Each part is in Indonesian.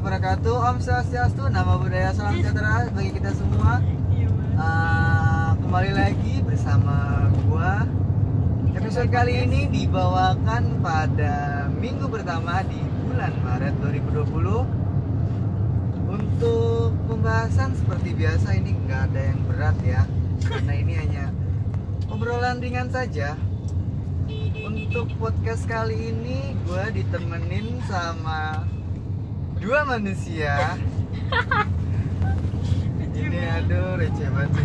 wabarakatuh. Om Swastiastu, nama budaya salam sejahtera bagi kita semua. Uh, kembali lagi bersama gua. Episode kali ini dibawakan pada minggu pertama di bulan Maret 2020. Untuk pembahasan seperti biasa ini nggak ada yang berat ya, karena ini hanya obrolan ringan saja. Untuk podcast kali ini gue ditemenin sama dua manusia. Ini aduh receh banget.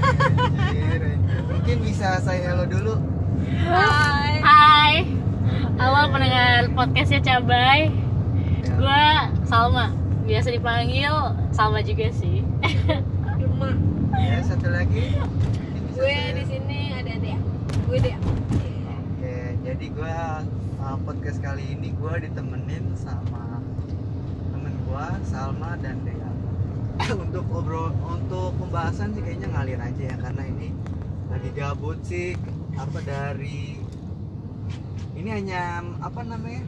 Mungkin bisa saya halo dulu. Hai. Hai, awal pendengar podcastnya Cabai. Ya. Gue Salma, biasa dipanggil Salma juga sih. Rumah. Ya satu lagi. Gue di sini ada Dea. Gue Dea. Oke, jadi gue uh, podcast kali ini gue ditemenin sama gue Salma dan Dea. untuk obrol untuk pembahasan sih kayaknya ngalir aja ya karena ini lagi gabut sih apa dari ini hanya apa namanya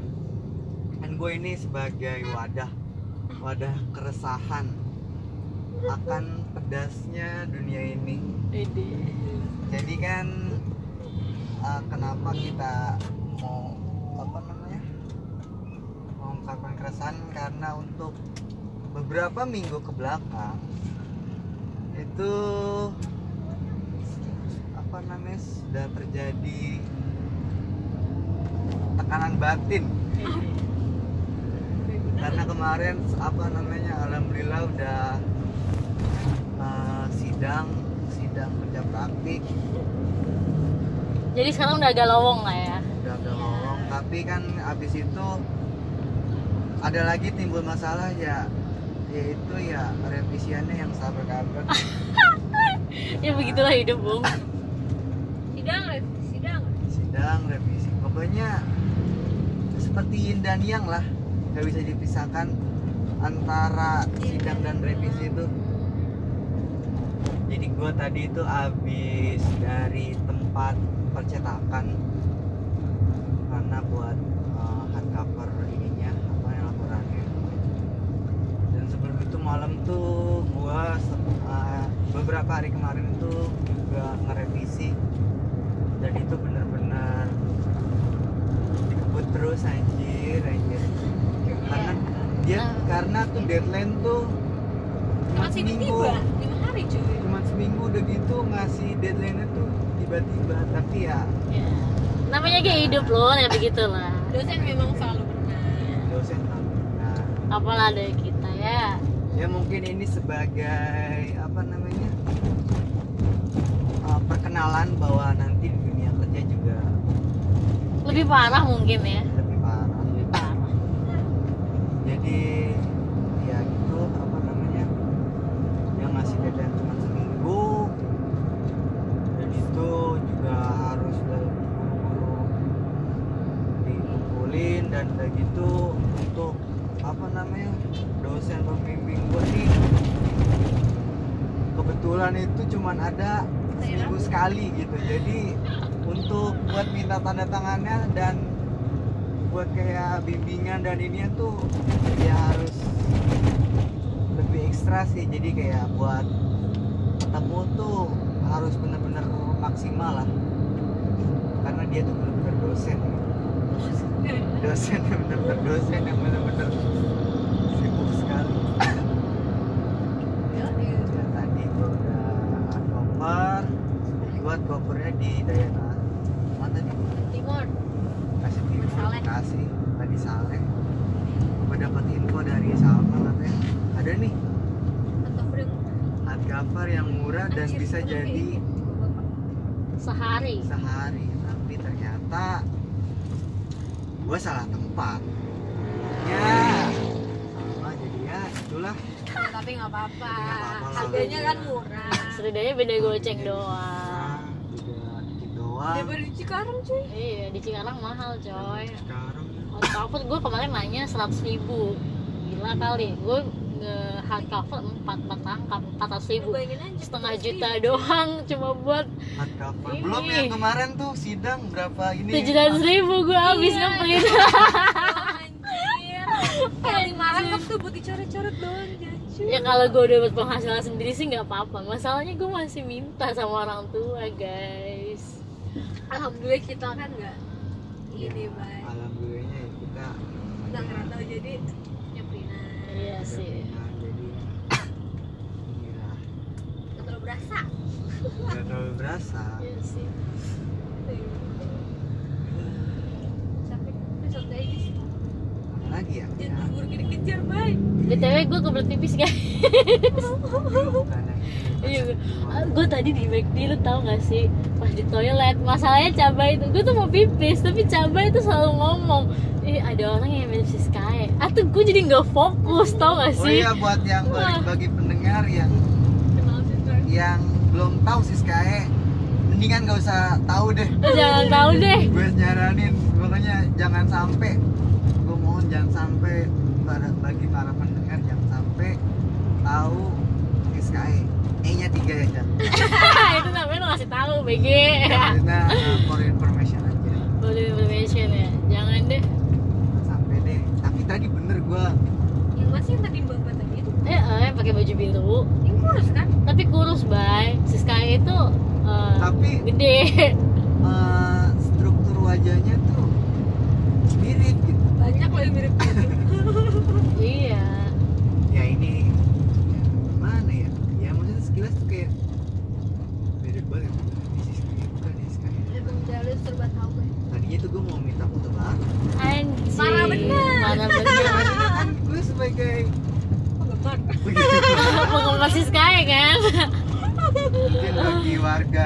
kan gue ini sebagai wadah wadah keresahan akan pedasnya dunia ini jadi kan uh, kenapa kita mau apa namanya mengungkapkan keresahan karena untuk beberapa minggu ke belakang itu apa namanya sudah terjadi tekanan batin karena kemarin apa namanya alhamdulillah udah uh, sidang sidang kerja praktik Jadi sekarang udah agak lowong lah ya. udah agak ngomong tapi kan abis itu ada lagi timbul masalah ya yaitu ya revisiannya yang sabar kabar Ya begitulah hidup, Bung. Sidang, Rev. Sidang. sidang revisi pokoknya seperti yin dan yang lah nggak bisa dipisahkan antara sidang dan revisi itu jadi gua tadi itu habis dari tempat percetakan karena buat uh, hardcover ininya apa yang laporannya dan sebelum itu gua uh, beberapa hari kemarin itu juga ngerevisi dan itu benar-benar dikebut terus anjir anjir karena dia Nah. karena tuh deadline tuh cuma Masih seminggu tiba. Lima hari cuy. cuma seminggu udah gitu ngasih deadline tuh tiba-tiba tapi ya Ya. Namanya kayak hidup loh, ya begitulah. Dosen memang selalu benar. dosen tak nah Apalah dari kita ya. Ya mungkin ini sebagai apa namanya uh, perkenalan bahwa nanti di dunia kerja juga Lebih parah mungkin ya. lebih parah Lebih parah. jadi ya gitu apa namanya yang ngasih deadline cuma seminggu dan itu juga harus buru-buru dikumpulin dan udah gitu untuk apa namanya dosen pembimbing gue nih kebetulan itu cuman ada seminggu sekali gitu. Jadi untuk buat minta tanda tangannya dan buat kayak bimbingan dan ini tuh ya harus lebih ekstra sih. Jadi kayak buat ketemu tuh harus bener-bener maksimal lah. Karena dia tuh bener-bener dosen dosen yang bener-bener dosen yang bener-bener sibuk sekali. Ya, tadi gua udah cover buat covernya di daerah mana tadi? Timur. kasih timur kasih. Tadi Saleh. Gue dapat info dari Salma katanya? Ada nih. Hardcover yang murah dan bisa jadi Sehari. sehari. Tapi ternyata gue salah tempat ya sama jadi ya itulah tapi nggak apa-apa. Harganya kan murah. Setidaknya beda goceng doang. nah, juga dikit doang Daripada di Cikarang cuy. Iya, di Cikarang mahal coy. sekarang Hardcover gue kemarin nanya 100 ribu Gila kali, gue nge hardcover 4, 4 rangkap 400 ribu. Setengah juta doang cuma buat hardcover Ini. belum yang kemarin tuh sidang berapa ini 700 ribu gue habis Iya, ngeprint Oh, anjir. Kayak lima rangkap tuh buat dicoret-coret doang jacu. ya kalau gue dapat penghasilan sendiri sih nggak apa-apa masalahnya gue masih minta sama orang tua guys Alhamdulillah kita kan nggak ini baik. alhamdulillahnya ya kita Nggak ngerantau jadi. Iya ada sih. inilah Nggak terlalu berasa. nggak terlalu berasa. Iya sih. Santai aja sih. apa lagi ya? Jangan buru-buru gini kejar baik. btw gue kebelet pipis guys. Iya, gue tadi di McD lu tau gak sih? Pas di toilet. Masalahnya cabai itu gue tuh mau pipis tapi cabai itu selalu ngomong ih ada orang yang si Sky atau gue jadi nggak fokus tau gak oh sih? iya buat yang bagi, bagi pendengar yang yang belum tahu sih Sky mendingan gak usah tahu deh. Jangan tahu deh. Gue nyaranin pokoknya jangan sampai jangan sampai para bagi para pendengar jangan sampai tahu SKE E. Nya tiga ya Jan itu namanya lo ngasih tahu BG. Kita uh, for information aja. Boleh information ya. Jangan deh. Sampai deh. Tapi tadi bener gue Yang masih yang tadi bapak tadi itu. eh, eh pakai baju biru. Ini kurus kan? tapi kurus bay. Si Sky itu eh, Tapi- gede uh, struktur wajahnya tuh mirip gitu Banyak loh yang mirip gitu. iya ya ini ya, mana ya ya maksudnya sekilas tuh kayak mirip banget ini si SKE bukan ya SKE Emang jealous serba tahu gue. tadinya tuh gue mau minta foto bareng anjir Parah bener. parah bener kan gue sebagai Oh gemar. penggemar si Sky kan mungkin bagi warga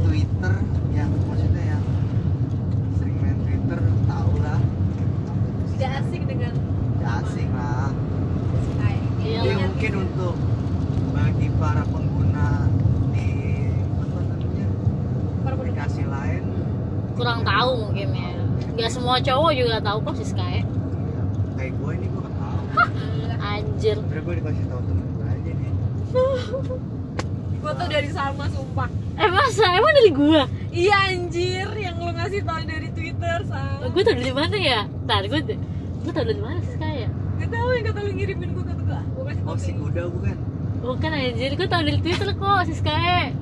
Twitter yang maksudnya yang sering main Twitter tahu lah Tidak asing dengan Tidak asing lah Sky. Iya, jadi lah. mungkin untuk bagi para pengguna di apa namanya Para pendengar. aplikasi lain kurang tahu mungkin ya nggak semua cowok juga tahu kok si Sky ya, kayak gue ini gue gak tahu anjir Sebenernya gue dikasih tahu temen gue aja nih Gue tuh dari Salma sumpah. eh masa emang dari gua Iya anjir yang lu ngasih tau dari Twitter Sal. gue tau dari mana ya ntar gue gue tau dari mana si Sky ya? Gak tau yang kata lu ngirimin gue kata gue. Gue kasih oh si kuda bukan? Bukan anjir. Gue tau dari Twitter kok si Sky.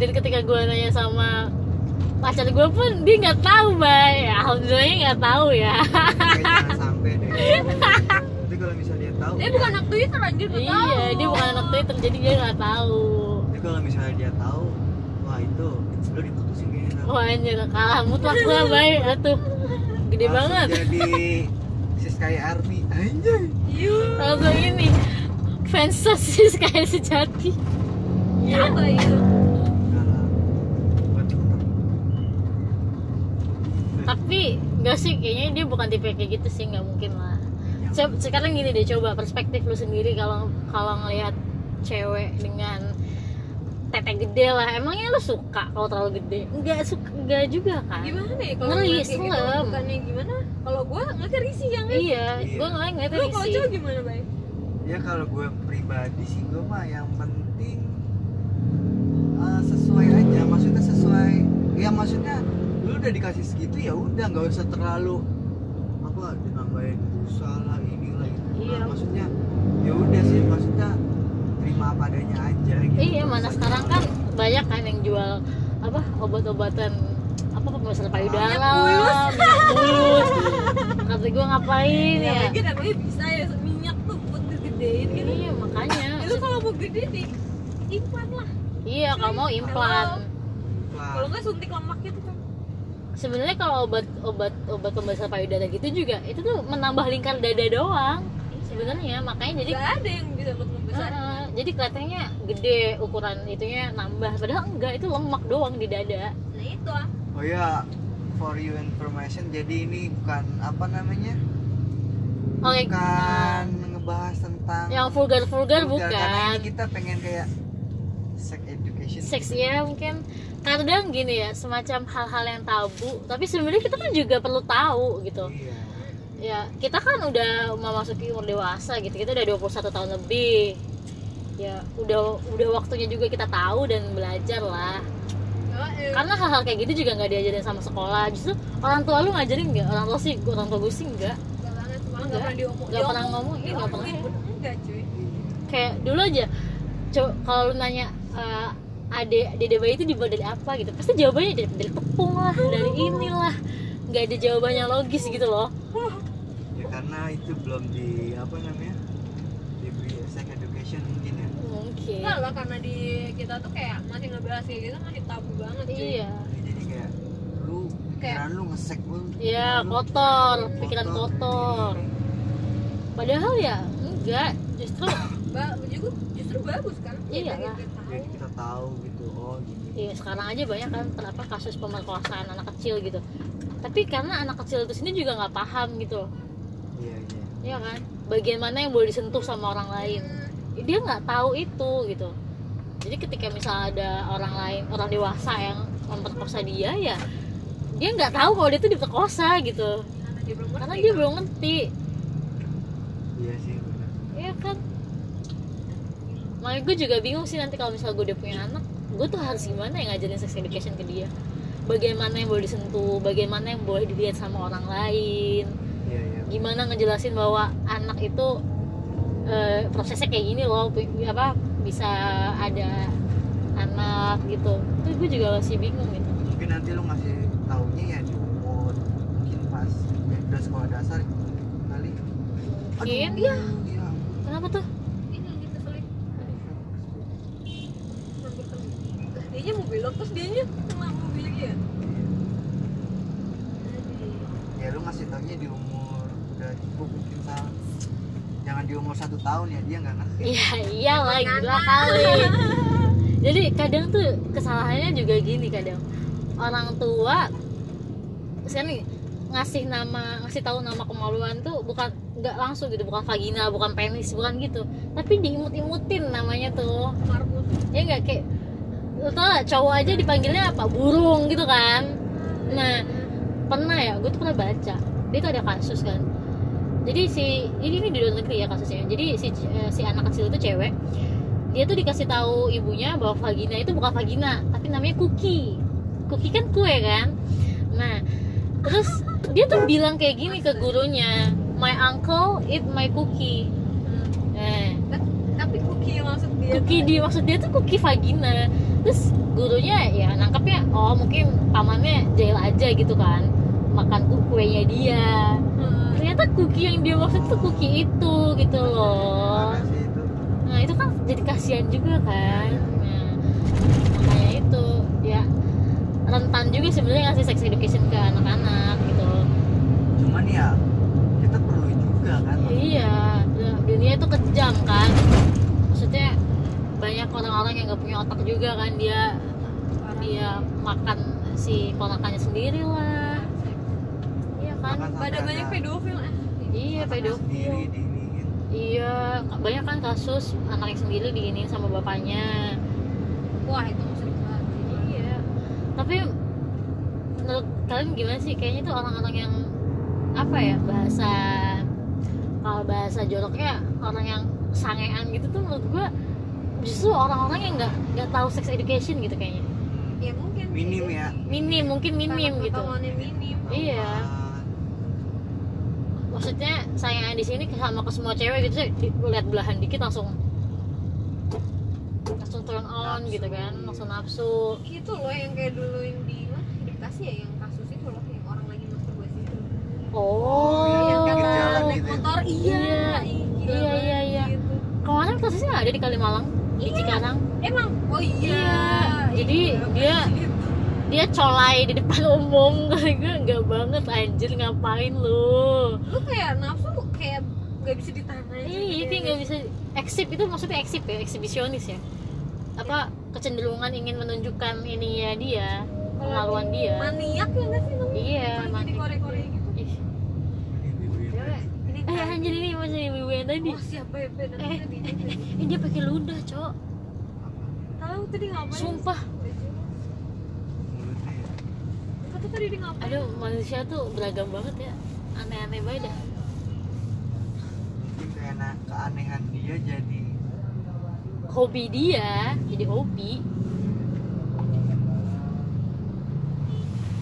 Dan ketika gue nanya sama pacar gue pun dia nggak tahu bay. Alhamdulillahnya nggak tahu ya. Sampai deh. Tapi kalau misalnya dia tahu Dia bukan anak Twitter anjir iya dia bukan anak Twitter jadi dia nggak tahu. Tapi kalau misalnya dia tahu wah itu lo diputusin kayaknya wah anjir kalah mutlak gue bay. Atuh gede Langsung banget. jadi si Sky Army. Anjay. Yuh. langsung ini. Fans sosis kayak sejati. Iya. Apa itu? Twitter. tapi nggak sih kayaknya dia bukan tipe kayak gitu sih nggak mungkin lah. Coba, sekarang gini deh coba perspektif lu sendiri kalau kalau ngelihat cewek dengan tete gede lah emangnya lu suka kalau terlalu gede nggak suka nggak juga kan Gimana ya kalau Ngeri, kayak gitu? serem. Bukannya gimana? Kalau gue ngeliat risih yang iya Iya. gue ngeliat ngeliat Lu kalau cowok gimana bay? ya kalau gue pribadi sih gue mah yang penting uh, sesuai aja maksudnya sesuai ya maksudnya lu udah dikasih segitu ya udah nggak usah terlalu apa dinambahin busa lah inilah itu Iya. maksudnya ya udah sih maksudnya terima apa adanya aja gitu iya mana sekarang kan banyak kan yang jual apa obat-obatan apa pembebasan payudara mulus. minyak mulus kata gue ngapain Ya, ya namanya bisa ya minyak tuh buat gedein gitu. iya makanya Itu kalau mau gede di implan lah. iya kalau mau implan Lah, Kalau nggak suntik lemak gitu kan. sebenarnya kalau obat obat obat pembebasan payudara gitu juga itu tuh menambah lingkar dada doang sebenarnya makanya jadi Gak ada yang bisa buat membesar. Heeh, jadi kelihatannya gede ukuran itunya nambah. Padahal enggak itu lemak doang di dada. Nah itu ah. oh ya for you information jadi ini bukan apa namanya? Oke bukan ngebahas tentang yang vulgar vulgar Vulgar, karena bukan. ini kita pengen kayak sex education. Seks ya mungkin. Kadang gini ya semacam hal-hal yang tabu tapi sebenarnya kita kan juga perlu tahu gitu. Iya ya kita kan udah memasuki umur dewasa gitu. Kita udah 21 tahun lebih. Ya udah udah waktunya juga kita tahu dan belajar lah. Karena hal-hal kayak gitu juga nggak diajarin sama sekolah. Justru orang tua lu ngajarin nggak? Orang tua sih orang tua gue sih nggak. Gak banget cuma malah nggak. pernah diomong Nggak pernah ngomong, iya, nggak pernah. enggak cuy. Kayak dulu aja coba kalau lu nanya eh, ade dede bayi itu dibuat dari apa gitu pasti jawabannya dari, dari tepung lah dari inilah. Nggak ada jawabannya logis gitu loh. ya karena itu belum di apa namanya diberi sex education mungkin ya. Mungkin. Enggak lah karena di kita tuh kayak masih ngebahas kayak gitu masih tabu banget cuy. Iya. Jadi kayak lu pikiran lu ngesek lu. Iya, kotor, pikiran kotor. padahal ya enggak justru ba juga justru bagus kan? Iya Kayak kita tahu. jadi kita tahu gitu oh gitu. Iya sekarang aja banyak kan kenapa kasus pemerkosaan anak kecil gitu. Tapi karena anak kecil itu sendiri juga nggak paham gitu iya iya. Iya kan? Bagian mana yang boleh disentuh sama orang lain? Dia nggak tahu itu gitu. Jadi ketika misalnya ada orang lain orang dewasa yang memperkosa dia ya dia nggak tahu kalau dia tuh diperkosa gitu. Karena dia belum ngerti karena dia kan. belum ngerti. Iya sih benar Iya kan? Makanya gue juga bingung sih nanti kalau misalnya gue udah punya anak Gue tuh harus gimana ya ngajarin sex education ke dia? Bagaimana yang boleh disentuh Bagaimana yang boleh dilihat sama orang lain Gimana ngejelasin bahwa anak itu eh, Prosesnya kayak gini loh Apa Bisa ada anak gitu. Itu gue juga masih bingung gitu. Mungkin nanti lu ngasih taunya ya di umur mungkin pas ya, udah sekolah dasar kali. Mungkin, iya iya. Kenapa tuh? ini yang kita seling dia mau belok terus dia nya kena mobil lagi ya ya lu ngasih taunya di umur sal jangan di umur satu tahun ya dia nggak ngerti. Iya iyalah gila kali. Jadi kadang tuh kesalahannya juga gini kadang. Orang tua sekarang nih, ngasih nama ngasih tahu nama kemaluan tuh bukan nggak langsung gitu bukan vagina bukan penis bukan gitu. Tapi diimut-imutin namanya tuh. Marbut ya nggak? Kayak lu tau gak, cowok aja dipanggilnya apa? Burung gitu kan. Nah pernah ya gue tuh pernah baca. Dia tuh ada kasus kan jadi si ini ini di luar negeri ya kasusnya. Jadi si eh, si anak kecil itu cewek dia tuh dikasih tahu ibunya bahwa vagina itu bukan vagina tapi namanya cookie. Cookie kan kue kan? Nah terus dia tuh bilang kayak gini ke gurunya my uncle eat my cookie. Nah. Tapi cookie yang maksud dia cookie di maksud dia tuh cookie vagina. Terus gurunya ya nangkepnya oh mungkin pamannya jahil aja gitu kan makan ku- kuenya dia. Ternyata cookie yang dia maksud tuh cookie itu gitu loh. Itu? Nah itu kan jadi kasihan juga kan. Nah, makanya itu ya rentan juga sebenarnya ngasih sex education ke anak-anak gitu cuman ya kita perlu juga kan. Iya ya, dunia itu kejam kan. Maksudnya banyak orang-orang yang nggak punya otak juga kan dia dia makan si ponakannya sendiri lah iya kan? Pada banyak pedofil eh. Iya pedofil. diiniin iya banyak kan kasus anaknya sendiri diinin sama bapaknya. Wah itu sering banget iya. Tapi menurut kalian gimana sih? Kayaknya tuh orang-orang yang apa ya bahasa kalau bahasa joroknya orang yang sangean gitu tuh menurut gua justru orang-orang yang nggak nggak tahu sex education gitu kayaknya. Ya mungkin minim ya. Minim mungkin minim Karena gitu. minim. Iya. Maksudnya sayangan di sini sama ke semua cewek gitu sih lihat belahan dikit langsung langsung turn on Nafsu. gitu kan langsung nafsu itu loh yang kayak dulu yang di mana di Bekasi ya yang kasus itu loh yang orang lagi masturbasi itu oh, yang pinggir kata jalan naik gitu motor iya Iya. Iya, iya, iya. gitu. kemarin kasusnya ada di Kalimalang di Cikarang emang oh iya Iya, jadi Iya, dia- gitu. Dia colai di depan umum. Gue nggak banget anjir ngapain lu? Lu kayak nafsu kayak nggak bisa ditahan aja iya gitu kayak ya. nggak bisa eksip itu maksudnya eksip ya eksibisionis ya. Apa kecenderungan ingin menunjukkan ininya dia pengaruhan dia. maniak ya nggak sih namanya iya Korea-Korea gitu. Ih, Ya, ini eh anjir ini masih ibu yang tadi. Oh siapa ya Eh. eh dia pakai ludah cok. Tahu tadi ngapain? Sumpah mulutnya ya kata tadi dia ngapain? Aduh manusia tuh beragam banget ya. Aneh-aneh banget mungkin karena keanehan dia jadi hobi dia jadi hobi.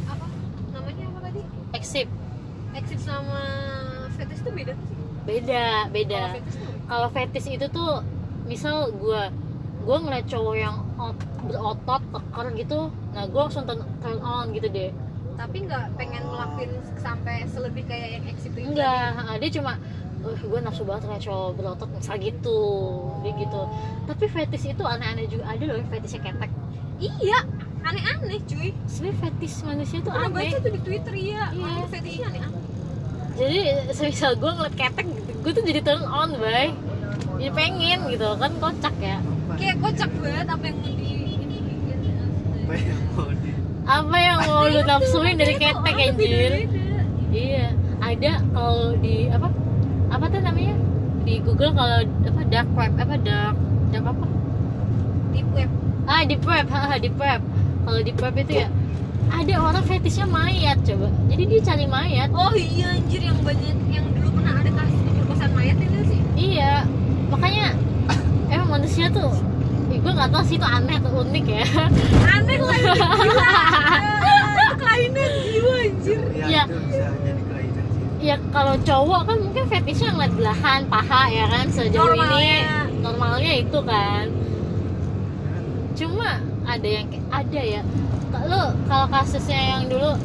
Apa? Namanya apa tadi? Eksip exit sama fetish tuh beda sih. Beda beda. Kalau fetish fetish itu tuh misal gue gue ngeliat cowok yang ot- berotot teker gitu nah gue langsung turn, turn on gitu deh tapi nggak pengen ngelakuin sampai selebih kayak yang eksibit enggak dia cuma uh, gue nafsu banget ngeliat cowok berotot misal gitu. Dia gitu. Tapi fetish itu aneh-aneh juga ada loh yang fetishnya ketek. Iya aneh-aneh cuy. Sebenarnya fetish manusia tuh pernah aneh. baca tuh di twitter ya Iya. orang fetishnya aneh-aneh. Jadi semisal gue ngeliat ketek gue tuh jadi turn on bay jadi pengen gitu kan kocak ya. Kayak kocak banget apa yang mau di ini apa yang mau di lu nafsuin dari ketek anjir? iya ada kalau di apa? Apa tuh namanya? Di Google kalau apa dark web apa dark dark apa? Di web. Ah di web haha di web. Kalau di web itu ya ada orang fetishnya mayat coba. Jadi dia cari mayat. Oh iya anjir yang banyak yang dulu pernah ada kasus pemerkosaan mayat itu sih. Iya makanya emang manusia tuh gue nggak tahu sih itu aneh atau unik ya. Aneh lah kelainan jiwa anjir. Ya, Iya. itu bisa jadi kelainan sih ya kalau cowok kan mungkin fetishnya ngeliat belahan paha ya kan sejauh ini. Normalnya. normalnya itu kan. Cuma ada yang kayak ada ya. Kalau kalau kasusnya yang dulu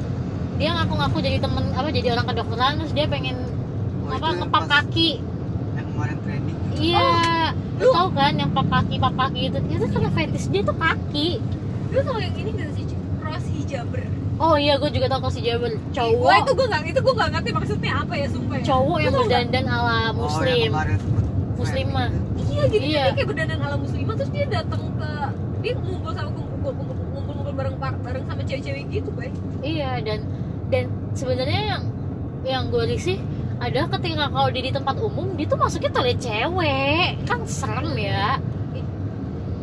dia ngaku-ngaku jadi temen apa jadi orang kedokteran terus dia pengen Oh, apa pas kaki kemarin trending iya lu lu- tau kan yang pap kaki pap kaki itu itu karena fetish dia tuh kaki lu tau yang ini gak sih cross hijaber oh iya gue juga tau kalau si Jabar Wah cowok itu gue gak itu gue gak ngerti maksudnya apa ya sumpah ya. cowok yang nggak? berdandan ala oh yang muslim kemarin sempet Muslimah. Iya jadi Iya. dia kayak berdandan ala muslimah terus dia datang ke dia ngumpul sama kumpul kumpul kumpul kumpul bareng bareng sama cewek-cewek gitu bay. Iya dan dan sebenarnya yang yang gue risih adalah ketika kalau dia di tempat umum dia tuh masuknya toilet cewek kan serem ya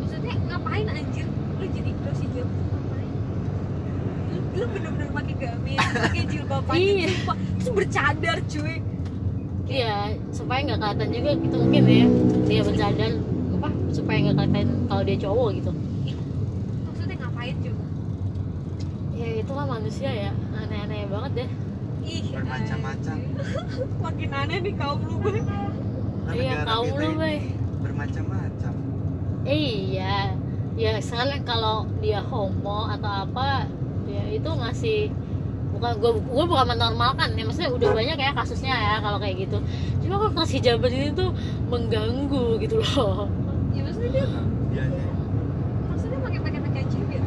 Maksudnya ngapain anjir? Lu jadi hijaber tuh ngapain? Lu, lu bener-bener pakai gamis, pakai jilbab panjang Iya. sumpah. Terus bercadar cuy. iya supaya nggak kelihatan juga gitu mungkin ya dia bercadar apa supaya nggak kelihatan kalau dia cowok gitu Maksudnya ngapain coba? ya itu kan manusia ya aneh-aneh banget deh Bermacam-macam. Makin aneh nih kaum lu bay. Nah, iya kaum kita lu bay. bermacam-macam. Iya. Ya sekarang kalau dia homo atau apa ya itu masih bukan gue gue bukan menormalkan ya. Maksudnya udah banyak ya kasusnya ya kalau kayak gitu. Cuma kalau kelas hijaban ini tuh mengganggu gitu loh. Ya maksudnya dia Iya, iya. maksudnya pakai pakai pakai cibir.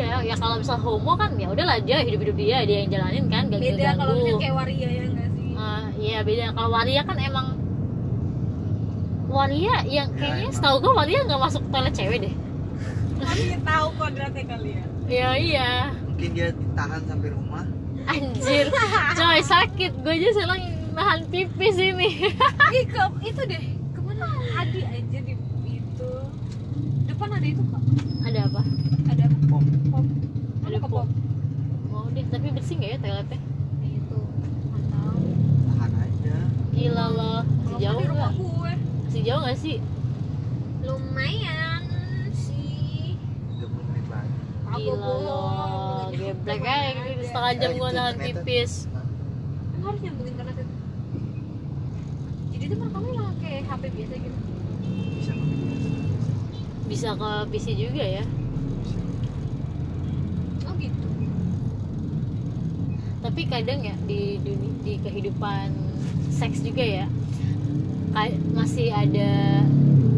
Iya ya kalau misal homo kan ya udahlah dia hidup hidup dia dia yang jalanin kan gak Beda kalau misalnya kayak waria ya enggak sih? Ah, iya beda kalau waria kan emang waria yang Ya, kayaknya emang. setahu gue waria nggak masuk toilet cewek deh Kami tahu kodratnya kali ya. iya iya mungkin dia ditahan sampai rumah Anjir, coy sakit. Gue aja sekarang nahan pipis ini. Ih, ke, itu deh. Ke mana Adi aja di itu. Depan ada itu kok. Ada apa? Ada apa? pom Pom. Ada ke pom. Mau deh, tapi bersih nggak ya toiletnya? Itu. Nggak tahu. tahan aja Gila loh. Masih jauh nggak? Masih jauh nggak sih? Lumayan sih. 30 menit lagi Aku Gila loh. Geblek aja gitu, setengah jam itu nahan. Emang harus nyambung internet itu. Jadi itu merekamnya lah kayak HP biasa gitu. Bisa ke PC juga ya. Oh gitu. Tapi kadang ya di dunia, di kehidupan seks juga ya kayak masih ada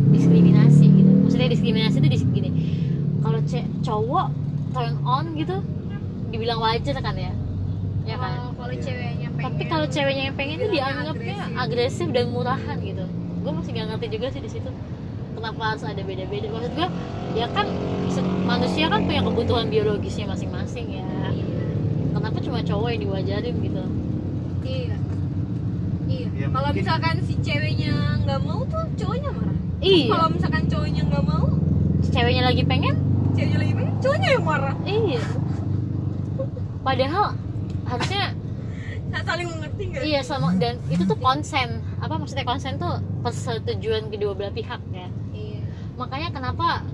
diskriminasi gitu. Maksudnya diskriminasi itu di gini. Kalau cowok turn on gitu dibilang wajar kan ya? Ya kan? Kalau- Kalau Iya. ceweknya pengen. tapi kalau ceweknya yang pengen itu dianggapnya agresif. agresif dan murahan gitu gue masih gak ngerti juga sih di situ kenapa harus ada beda-beda maksud gue ya kan manusia kan punya kebutuhan biologisnya masing-masing cuma cowok yang diwajarin gitu Iya. Iya. Ya, kalau mungkin- misalkan si ceweknya nggak mau tuh cowoknya marah. iya Kalau misalkan cowoknya nggak mau, ceweknya lagi pengen ceweknya lagi pengen, cowoknya yang marah. iya padahal harusnya saling mengerti nggak? iya sama dan itu tuh konsen apa maksudnya konsen tuh persetujuan kedua belah pihak ya Iya. makanya kenapa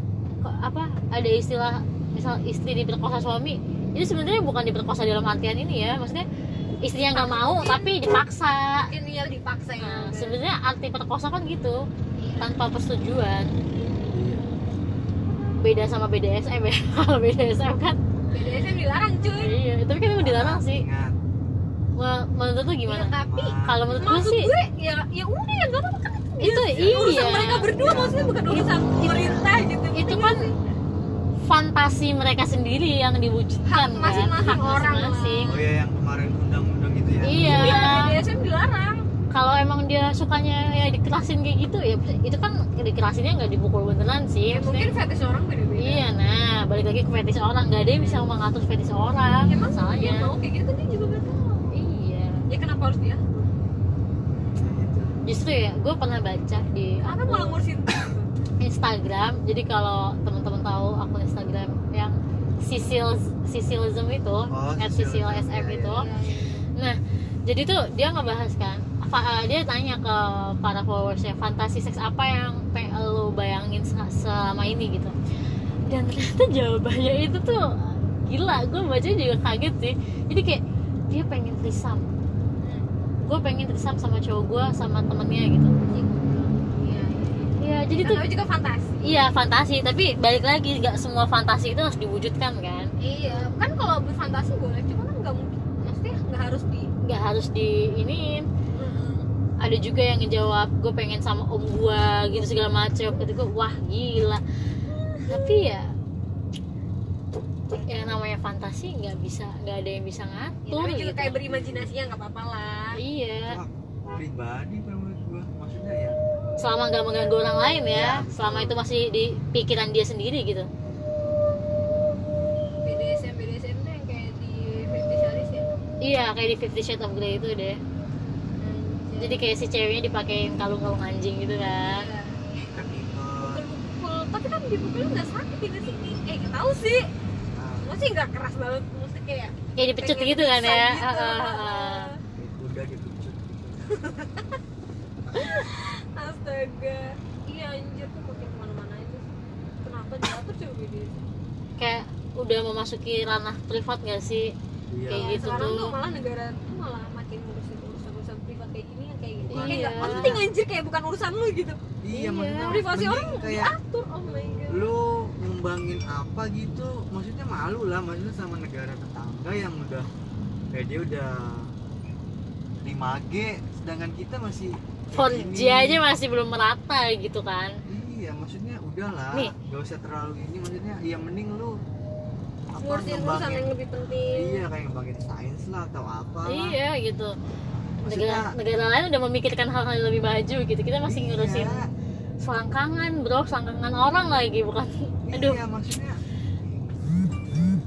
apa ada istilah misal istri diperkosa suami itu sebenarnya bukan diperkosa dalam artian ini ya maksudnya istrinya nggak mau tapi dipaksa. mungkin dia dipaksa ya. Nah, sebenarnya arti perkosa kan gitu tanpa persetujuan. Beda sama BDSM ya. Kalau BDSM kan BDSM dilarang cuy. Iya tapi kan emang dilarang sih. Well, menurut lu gimana? Ya, tapi kalau menurut gue sih gue ya ya udah ya nggak apa-apa kan. Itu urusan iya. mereka berdua maksudnya bukan urusan pemerintah gitu. itu kan sih? Fantasi mereka sendiri yang diwujudkan Hak masing-masing kan orang masing-masing. oh ya yang kemarin undang-undang itu ya? Iya. Iya BDSM dilarang. Kalau emang dia sukanya ya dikerasin kayak gitu ya itu kan dikerasinnya nggak dipukul beneran sih ya mungkin fetish orang beda-beda. Iya nah balik lagi ke fetish orang. Nggak ada yang bisa mengatur fetish orang emang dia masalahnya. mau kayak gitu kan dia juga nggak tahu. Iya. Ya kenapa harus dia? Justru ya gue pernah baca di apa malah ngurusin? Instagram jadi kalau teman-teman tahu akun Instagram. Yang Sisil Sisilism itu Oh, at Sisil SM iya, itu Iya, nah jadi tuh dia ngebahas kan eh, dia tanya ke para followersnya fantasi seks apa yang lo bayangin se- selama ini gitu. Dan ternyata jawabannya itu tuh gila gue baca juga kaget sih. Jadi kayak dia pengen trisam gue pengen trisam sama cowok gue sama temennya gitu Iya jadi Kan tuh namanya juga fantasi Iya fantasi, tapi balik lagi nggak semua fantasi itu harus diwujudkan kan? iya kan kalau berfantasi boleh cuma kan nggak mungkin maksudnya nggak harus di Nggak harus di ini. Ada juga yang ngejawab, gue pengen sama om gua gitu segala macam. Kata gue, wah gila. Tapi ya, yang namanya fantasi nggak bisa, nggak ada yang bisa ya, ngatur namanya juga gitu. kayak berimajinasi ya nggak apa-apa lah Iya, Hak pribadi kalau menurut gua maksudnya ya selama nggak mengganggu orang lain ya, Iya, selama itu masih di pikiran dia sendiri gitu. BDSM BDSM tuh yang kayak di Fifty Shades ya Iya, kayak di Fifty Shades of Grey itu deh. Jadi kayak si ceweknya dipakein kalung-kalung anjing gitu kan. Iya. ikat ikat pukul tapi kan dipukulnya nggak sakit ini sih eh nggak tahu sih maksudnya nggak keras banget maksudnya kayak Kayak dipecut gitu kan ya. gitu. Ah, ah, ah. kayak kuda gitu cut, gitu. Astaga iya anjir tuh makin ke mana-mana aja kenapa diatur coba BDSM Kayak udah memasuki ranah privat gak sih? iya Kayak gitu sekarang tuh. tuh malah negara tuh malah makin ngurusin urusan-urusan privat kayak gini yang kayak gitu Bukan. kayak Iya. penting anjir kayak bukan urusan lu gitu iya Iya. maksudnya privasi mending orang kayak diatur oh my god lu ngembangin apa gitu maksudnya malu lah maksudnya sama negara tetangga yang udah kayak dia udah 5G sedangkan kita masih kayak 4G gini. aja masih belum merata gitu kan. iya maksudnya udahlah Nih. gak usah terlalu ini maksudnya ya mending lu apa ngurusin urusan yang lebih penting iya kayak ngembangin sains lah atau apa. Iya gitu. maksudnya Negara, negara lain udah memikirkan hal-hal yang lebih maju gitu. Kita masih ngurusin iya, selangkangan, bro, selangkangan orang lagi bukan. Aduh. iya maksudnya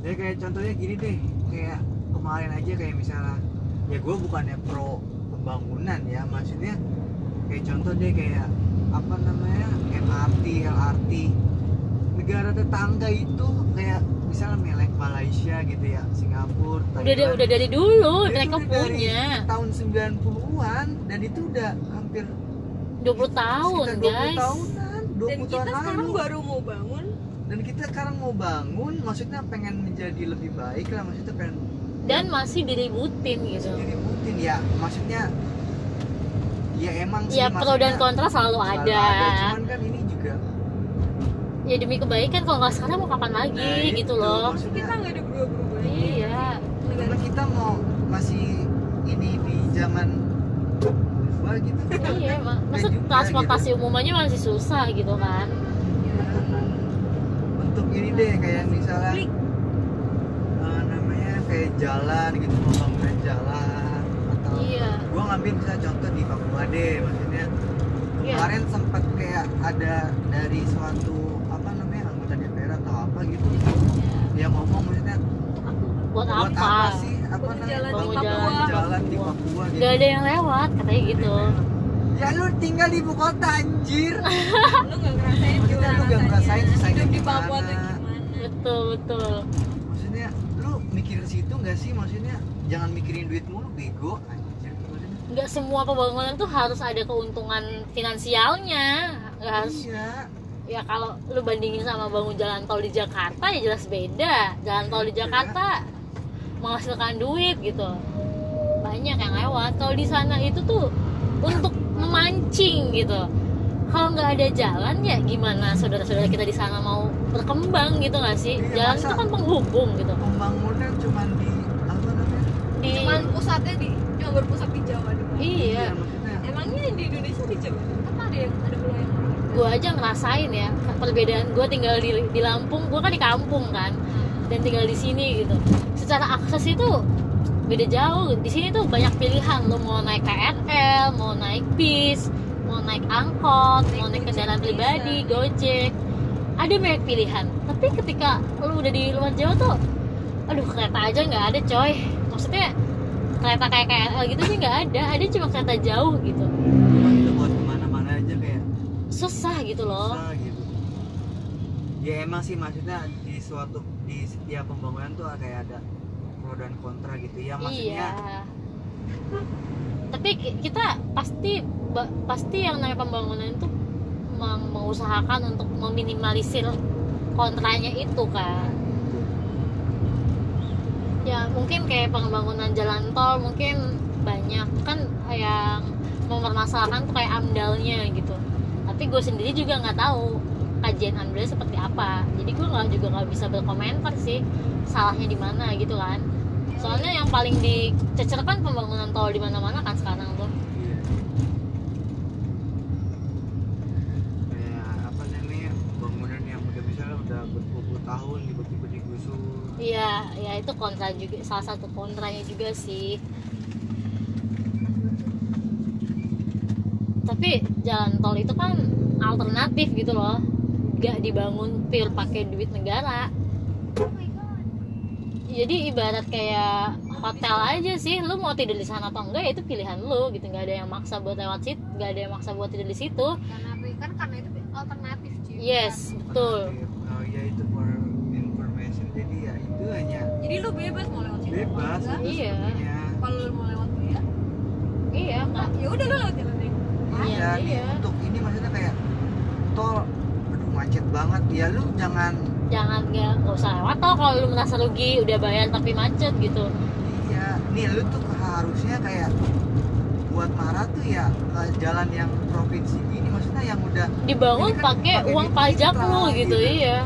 ya kayak contohnya gini deh kayak kemarin aja kayak misalnya ya gue bukannya pro pembangunan ya maksudnya kayak contoh deh kayak apa namanya MRT LRT negara tetangga itu kayak misalnya melek Malaysia gitu ya Singapura Udah Thailand. udah dari dulu Itu mereka udah dari punya tahun 90-an dan itu udah hampir 20 tahun, sekitar 20 guys. tahunan 20 dan kita tahun sekarang lalu baru mau bangun dan kita sekarang mau bangun maksudnya pengen menjadi lebih baik lah maksudnya pengen Dan masih diributin gitu. jadi rutin ya maksudnya ya emang sih Ya pro dan kontra selalu selalu ada. cuman kan ini juga Ya demi kebaikan kalau nggak sekarang mau kapan lagi Nah, itu, gitu loh. maksudnya kita nggak ada berubah-berubah Iya. karena kita mau masih ini di zaman berubah gitu. Iya mak Nggak maksud juga, transportasi umum aja masih susah gitu kan. Untuk ini deh kayak misalnya eh, namanya kayak jalan gitu pembangunan jalan iya. Gua ngambil misalnya contoh di Papua deh maksudnya. Iya. kemarin sempat kayak ada dari suatu apa namanya anggota DPR atau apa gitu. Dia ngomong maksudnya buat, buat apa, apa sih? Apa namanya? jalan di bangun Papua. jalan di Papua gitu. Nggak ada yang lewat katanya gitu. ya lu tinggal di ibu kota anjir. Lu nggak ngerasain Maksudnya lu nggak ngerasain susahnya di. Papua tuh gimana? Betul betul. Maksudnya lu mikir ke situ nggak sih? Maksudnya jangan mikirin duit mulu bego nggak semua pembangunan tuh harus ada keuntungan finansialnya. Nggak harus iya ya kalau lu bandingin sama bangun jalan tol di Jakarta ya jelas beda. Jalan tol di Beda. Jakarta menghasilkan duit gitu. Banyak yang lewat. Kalau di sana itu tuh untuk memancing gitu. Kalau nggak ada jalan ya gimana saudara-saudara kita di sana mau berkembang gitu nggak sih? Iya, jalan itu kan penghubung gitu. pembangunan cuman di apa namanya? Di cuman pusatnya di cuma berpusat di iya. Maksudnya emangnya di Indonesia di Jawa kan ada yang ada wilayah gue aja ngerasain ya perbedaan gue tinggal di, di Lampung gue kan di kampung kan dan tinggal di sini gitu. Secara akses itu beda jauh. Di sini tuh banyak pilihan lo mau naik KRL mau naik bis mau naik angkot mau naik kendaraan pribadi gojek. Ada banyak pilihan. Tapi ketika lo udah di luar Jawa tuh aduh kereta aja nggak ada coy. Maksudnya kereta kayak KRL gitu sih nggak ada. Ada cuma kereta jauh gitu. Cuma itu buat ke mana-mana aja kayak susah gitu loh. Susah gitu. Ya emang sih maksudnya di suatu di setiap pembangunan tuh kayak ada pro dan kontra gitu. Ya maksudnya Iya. Tapi ki- kita pasti pasti yang namanya pembangunan itu meng- mengusahakan untuk meminimalisir kontranya itu kan. Ya mungkin kayak pembangunan jalan tol mungkin banyak kan yang mempermasalahkan tuh kayak amdalnya gitu. Tapi gue sendiri juga nggak tahu kajian amdalnya seperti apa. Jadi gue nggak juga nggak bisa berkomentar sih salahnya di mana gitu kan soalnya yang paling dicecer kan pembangunan tol di mana-mana kan sekarang tuh Iya. kayak apa namanya bangunan yang udah misalnya udah berpuluh tahun tiba-tiba digusur iya ya itu kontra juga salah satu kontranya juga sih. Tapi jalan tol itu kan alternatif gitu loh. Gak dibangun pure pakai duit negara. Oh my god jadi ibarat kayak hotel aja sih lu mau tidur di sana atau enggak ya itu pilihan lu gitu. Nggak ada yang maksa buat lewat situ nggak ada yang maksa buat tidur di situ. Karena kan karena itu alternatif cuy yes betul oh ya itu for information jadi ya itu hanya jadi lu bebas mau lewat situ bebas Iya. kalau lu mau lewat dia? Iya nah, ya udah lu lewat jalan lain Iya, iya nih iya. untuk ini maksudnya kayak tol. Aduh macet banget. Ya lu jangan jangan nggak nggak usah lewat tol kalau lu merasa rugi udah bayar tapi macet gitu. Iya. Nih lu tuh harusnya kayak buat marah tuh ya jalan yang provinsi ini maksudnya yang udah dibangun Ini kan pakai uang pajak lu gitu gitu. iya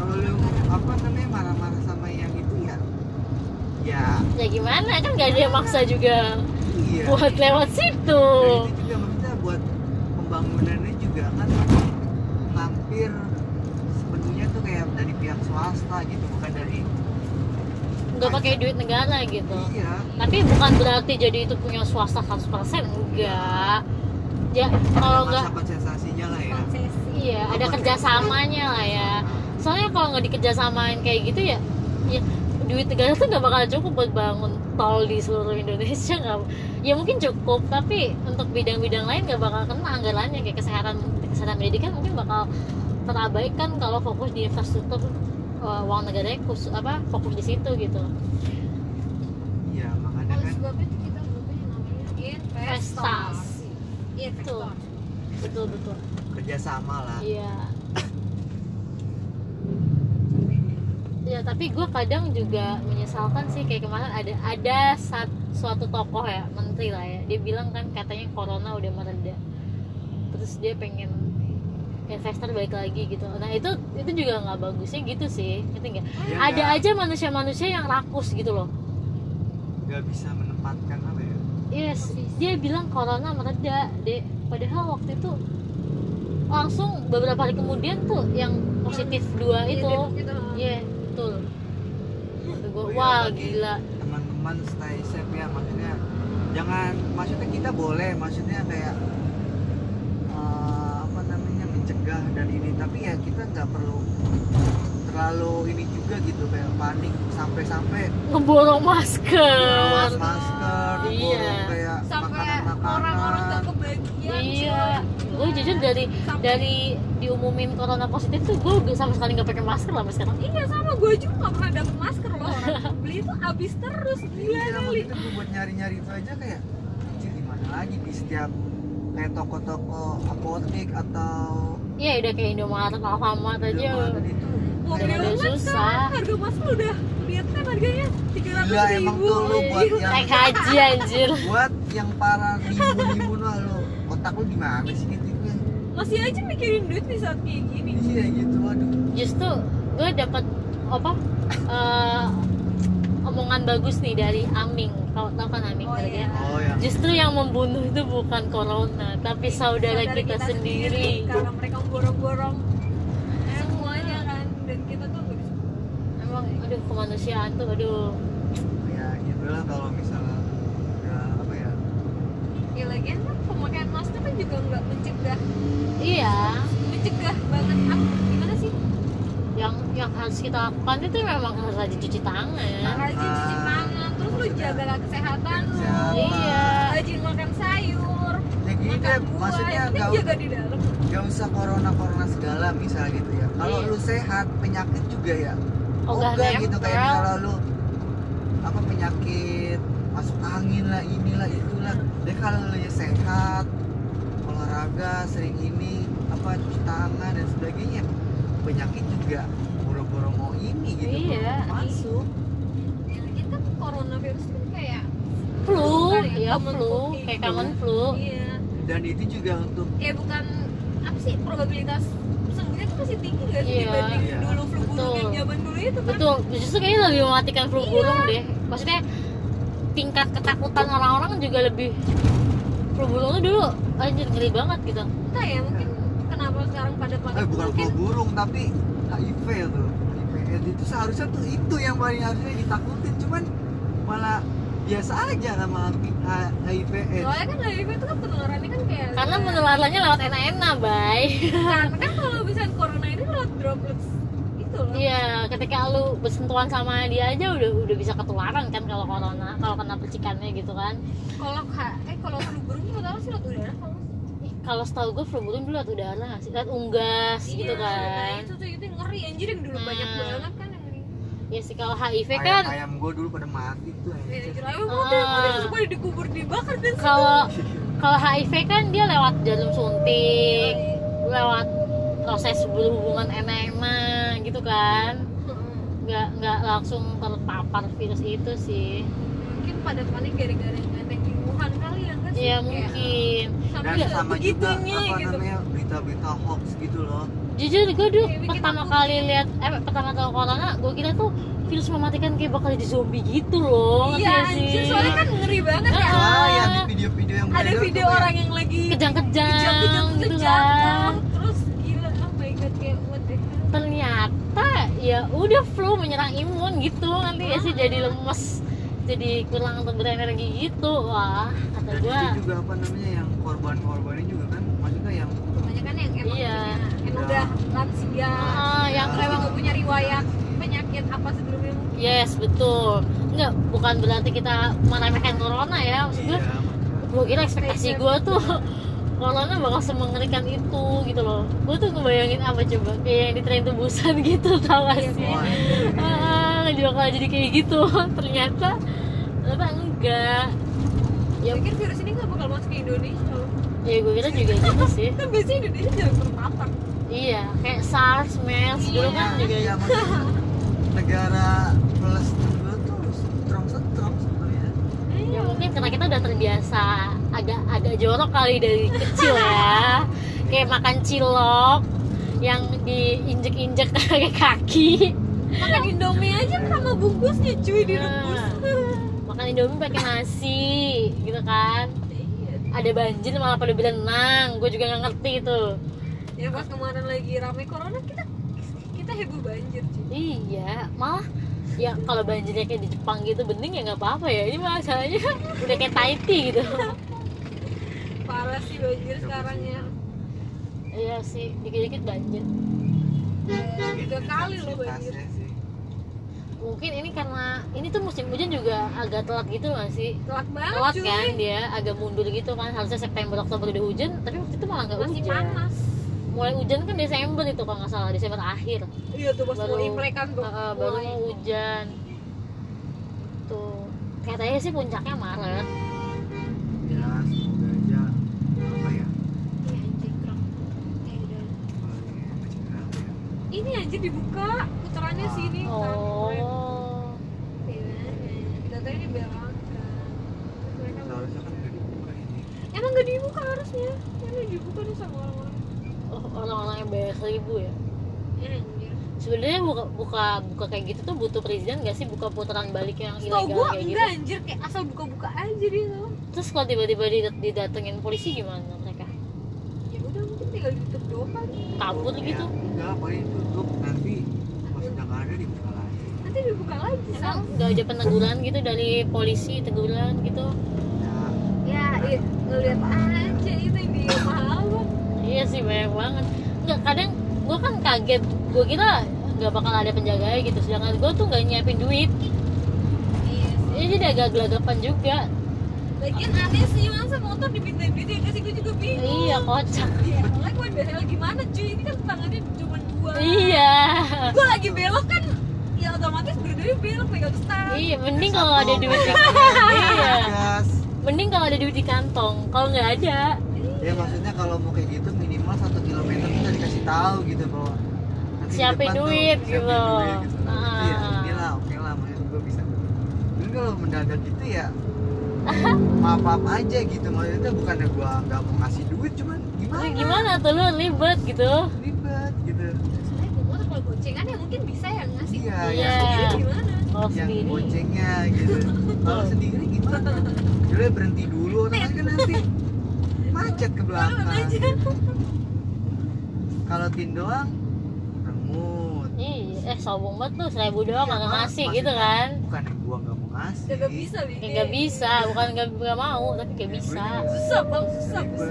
kalau lu apa namanya marah-marah sama yang itu ya ya gimana kan gak ada yang maksa juga iya. buat lewat situ. Nah, itu juga maksudnya buat pembangunannya juga kan hampir sepenuhnya tuh kayak dari pihak swasta gitu bukan dari nggak pakai duit negara gitu. Iya. Tapi bukan berarti jadi itu punya swasta 100% enggak. Ya kalau nggak masa kompensasinya lah ya. Konsesi iya. Ada kerjasamanya lah ya. Soalnya kalau nggak dikerjasamain kayak gitu ya ya duit negara tuh nggak bakal cukup buat bangun tol di seluruh Indonesia nggak ya mungkin cukup tapi untuk bidang-bidang lain nggak bakal kena anggarannya. Kayak kesehatan kesehatan pendidikan mungkin bakal terabaikan kalau fokus di infrastruktur uh, uang negara khusus apa fokus di situ gitu. Iya makanya kan sebab itu kita butuh yang namanya investasi investor betul betul. Kerjasama lah. Iya ya tapi gue kadang juga menyesalkan sih kayak kemarin ada ada sat, suatu tokoh ya menteri lah ya. Dia bilang kan katanya corona udah mereda. Terus dia pengen investor balik lagi gitu. Nah itu itu juga nggak bagusnya gitu sih ngerti nggak? Dia ada nggak- aja manusia-manusia yang rakus gitu loh. Nggak bisa menempatkan apa ya? Yes dia bilang corona mereda deh padahal waktu itu langsung beberapa hari kemudian tuh yang positif dua Iya, itu. gitu. Iya betul gua, Oh iya, wah bagi gila. teman-teman stay safe ya maksudnya jangan maksudnya kita boleh maksudnya kayak eh, apa namanya mencegah dan ini tapi ya kita nggak perlu terlalu ini juga gitu kayak panik sampai-sampai ngeborong masker. Masker Iya. borong kayak sampai makanan-makanan. orang-orang nggak kebagian iya. gue jujur dari Sampai- dari diumumin corona positif tuh gue sama sekali nggak pakai masker lah sekarang. Iya sama gue juga nggak pernah dapet masker loh. Orang beli itu habis terus gila iya kali maksudnya gue buat nyari-nyari itu aja kayak anjir di mana lagi? Di setiap kayak toko-toko apotek atau iya udah kayak Indomaret Alfamart aja. Indomaret itu. Mobil Udah kan susah. harga masuk udah lihat kan harganya? Tiga ratus Gila, emang ribu. tuh lu buat yang naik haji anjir. Buat yang para ribu-ribu lah lu. Otak lu gimana sih gitu masih aja mikirin duit di saat kayak gini. Iya gitu aduh justru gue dapat apa eh, omongan bagus nih dari Aming. Kau tahu kan Aming Oh, kali iya. ya? oh ya justru yang membunuh itu bukan corona tapi saudara, Saudara kita, sendiri, karena mereka borong-borong. Semuanya. Kan dan kita tuh emang aduh kemanusiaan tuh aduh. Ya gitu lah kalau misalnya ya apa ya? Ya lagian kan pemakaian masker kan juga nggak mencegah. Iya. Mencegah banget sih yang yang harus kita lakukan itu memang harus rajin cuci tangan. Rajin cuci tangan terus lu jaga kesehatan lu. Iya. Rajin makan sayur ya gini makan deh buah maksudnya gak, jaga di dalam. gak usah corona corona segala misal gitu ya. Kalau Iya. lu sehat penyakit juga ya. Ogah ogah gitu kayak misalnya lu apa penyakit masuk angin lah inilah itulah. Deh kalau lu ya sehat olahraga sering ini apa cuci tangan dan sebagainya penyakit juga. Boro-boro mau ini gitu Iya. boro-boro masuk. Ya lagian kan coronavirus kan kayak flu Kan ya, ya common flu. Kayak gitu. common flu. Iya. Dan itu juga untuk ya bukan apa sih probabilitas sembuhnya tuh masih tinggi gak sih Iya. dibanding Iya. dulu flu burung yang Betul. zaman dulu itu kan betul. Justru kayaknya lebih mematikan flu burung deh. Maksudnya tingkat ketakutan orang-orang juga lebih flu burung tuh dulu. Anjir ngeri banget gitu. Entah ya mungkin kenapa sekarang pada pada eh bukan mungkin flu burung tapi HIV tuh. HIV itu seharusnya tuh itu yang paling harusnya ditakutin. Cuman malah biasa aja sama HIV soalnya kan HIV itu kan penularannya kan kayak karena penularannya lewat enak-enak bay. Karena kan kalau misalnya corona ini lewat droplets itu loh. Iya ketika lu bersentuhan sama dia aja udah udah bisa ketularan kan kalau corona kalau kena percikannya gitu kan. Kalau ka- eh kalau flu burung itu tahu sih lewat udara kalau kalau setahu gue burung dulu lewat udara nggak sih? Lewat unggas gitu Iya, nah kan itu tuh itu ngeri anjir yang dulu banyak Nah. banget kan ya sih kalau HIV ayam, kan. ayam gue dulu pada mati tuh ya anjir. anjir ayo mati Ah. mati terus pada dikubur dibakar dan kalau kalau HIV kan dia lewat jarum suntik lewat proses berhubungan enak-enak gitu kan. Nggak nggak langsung terpapar virus itu sih. Mungkin pada panik gara-gara yang ada di Wuhan kali ya kan ya mungkin. Sampai dan Nggak, sama juga begitunya apa gitu. namanya berita-berita hoax gitu loh. Jujur gue dulu bikin pertama takut. kali lihat eh pertama kali corona gue kira tuh virus mematikan kayak bakal jadi zombie gitu loh iya sih? soalnya kan ngeri banget ya. Ah. ya di video-video yang ada video tuh orang yang lagi kejang-kejang kejang-kejang gitu terus kan. terus gila oh my god kayak what the hell? Ternyata ya udah flu menyerang imun gitu nanti ya sih? Jadi lemes jadi kurang untuk berenergi gitu wah kata dan gua. itu juga apa namanya yang korban-korbannya juga kan maksudnya yang banyak kan yang emang Iya. punya, yang udah lansia Ah, yang emang punya riwayat penyakit apa sebelumnya yes betul. Nggak bukan berarti kita meremehkan corona ya maksud iya. gua gua kira ekspektasi gua tuh corona bakal semengerikan itu gitu loh. Gua tuh ngebayangin apa coba kayak yang di tren tubusan gitu tau gak Iya, sih? ah bakal jadi kayak gitu. Ternyata ternyata enggak? Ya. pikir virus ini gak bakal masuk ke Indonesia. Loh ya gue kira juga gitu sih. Kan biasanya Indonesia jarang terpapar iya kayak SARS, MERS dulu kan juga iya maksudnya negara plus juga tuh strong strong sebenarnya. Ya mungkin karena kita udah terbiasa agak agak jorok kali dari kecil ya. Kayak makan cilok yang diinjek-injek pakai kaki. Makan Indomie aja sama bungkusnya cuy direbus makan indomie pakai nasi gitu kan. Ada banjir malah pada berenang gue juga nggak ngerti itu ya pas kemarin lagi rame corona kita kita heboh banjir cuy. Iya malah ya kalau banjirnya kayak di Jepang gitu bening ya nggak apa-apa ya. Ini masalahnya udah kayak Tahiti gitu. Parah sih banjir sekarang ya. Iya sih dikit-dikit banjir. Tiga kali loh banjir. Mungkin ini karena ini tuh musim hujan juga agak telat gitu gak sih? Telat banget telat cuy. kan dia agak mundur gitu kan. Harusnya September Oktober udah hujan tapi waktu itu malah nggak masih hujan. panas. Mulai hujan kan Desember itu kalau nggak salah Desember akhir. Iya tuh pas mau Baru- imlek kan tuh. Uh, baru mulai. mau hujan. Tuh. Katanya sih puncaknya Maret. Ya semoga aja apa ya? Iya, ya? ini anjir dibuka putarannya Ah. sini kan. oh Terus mereka seharusnya kan udah dibuka ini. Emang gak dibuka harusnya. Emang dibuka nih sama orang-orang. Oh, orang-orang yang bayar seribu ya? Ya anjir sebenarnya buka buka buka kayak gitu tuh butuh presiden gak sih? Buka putaran balik yang ilegal gue kayak gitu? enggak anjir. Kayak asal buka-buka aja dia tuh terus kalau tiba-tiba did- didatengin polisi gimana mereka? Ya udah mungkin tinggal ditutup doang kali. Kabur Ya, gitu enggak paling tutup. Nanti pas udah nggak ada dibuka lagi dibuka lagi. Emang Sal. gak ada peneguran gitu dari polisi teguran gitu. Ya ya i- ngeliat aja itu yang mahal kok iya sih banyak banget. Nggak kadang gue kan kaget. Gue kira nggak bakal ada penjaga gitu. Sedangkan gue tuh nggak nyiapin duit. Iya. Sih ya jadi agak gelagapan juga. Lagian aneh sih masa motor dipindahin duit ya gak sih? Gue juga bingung. Iya kocak. Iya gue the hell gimana cuy? Ini kan tangannya cuma dua. Iya. Gue lagi belok kan ya otomatis dua-duanya belok pegang stang iya mending kalau ada duit di iya. Mending kalau ada duit di kantong kalau nggak ada. Ya maksudnya kalau mau kayak gitu minimal satu kilometer kita dikasih tahu gitu bahwa Siapin tuh gitu. duit gitu. Ah. iya inilah oke lah maksud gue bisa. Tapi kalau mendadak gitu ya maaf maaf aja gitu. Maksudnya bukannya gua nggak mau ngasih duit cuman gimana? Gimana tuh lu ribet gitu. Ribet gitu. gue kalau goncengan ya mungkin bisa ya ngasih iya Iya. yang sendiri gimana? Kalau yang sendiri. boncengnya gitu. Kalau sendiri gimana? Jadi berhenti dulu otomatis kan nanti macet ke belakang. kalau tin doang remut. Iya eh sombong banget tuh seribu doang Iya, nggak ngasih gitu kan? bukan yang gua nggak mau ngasih. Gak bisa nih ya nggak bisa bukan nggak nggak mau tapi nggak bisa. susah bang susah ribet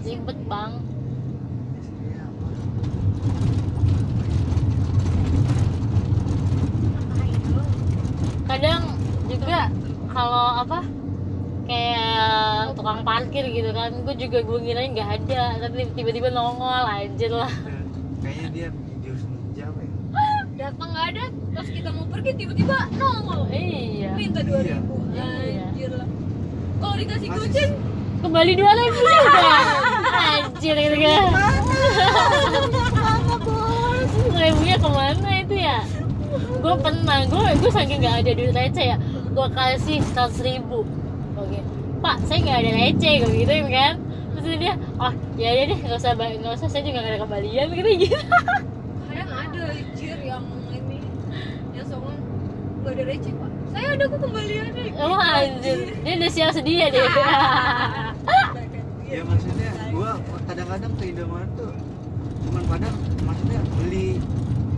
sih ribet bang Isinya apa? ngapain lo kadang juga kalau apa kayak tukang parkir gitu kan gue juga gue ngirain nggak ada tapi tiba-tiba nongol anjir lah. Kayaknya dia video senja apa ya datang nggak ada pas kita mau pergi tiba-tiba nongol. Iya. Minta dua ribu. Iya. anjir lah. Kalau dikasih goceng kembali dua ribu juga anjir gitu kan. Ribunya ke mana itu ya gue pernah gue gue saking nggak ada duit receh ya. Gue kasih seratus ribu. Oke. Pak saya nggak ada receh gue gituin kan. Terus dia oh ya ya deh nggak usah nggak usah saya juga nggak ada kembalian gitu gitu. Kadang ada anjir yang ini yang soalnya nggak ada receh pak. Saya ada kok kembaliannya. Oh anjir. dia udah siap sedia deh. Ya maksudnya gua kadang-kadang ke Indomaret tuh cuman padahal maksudnya beli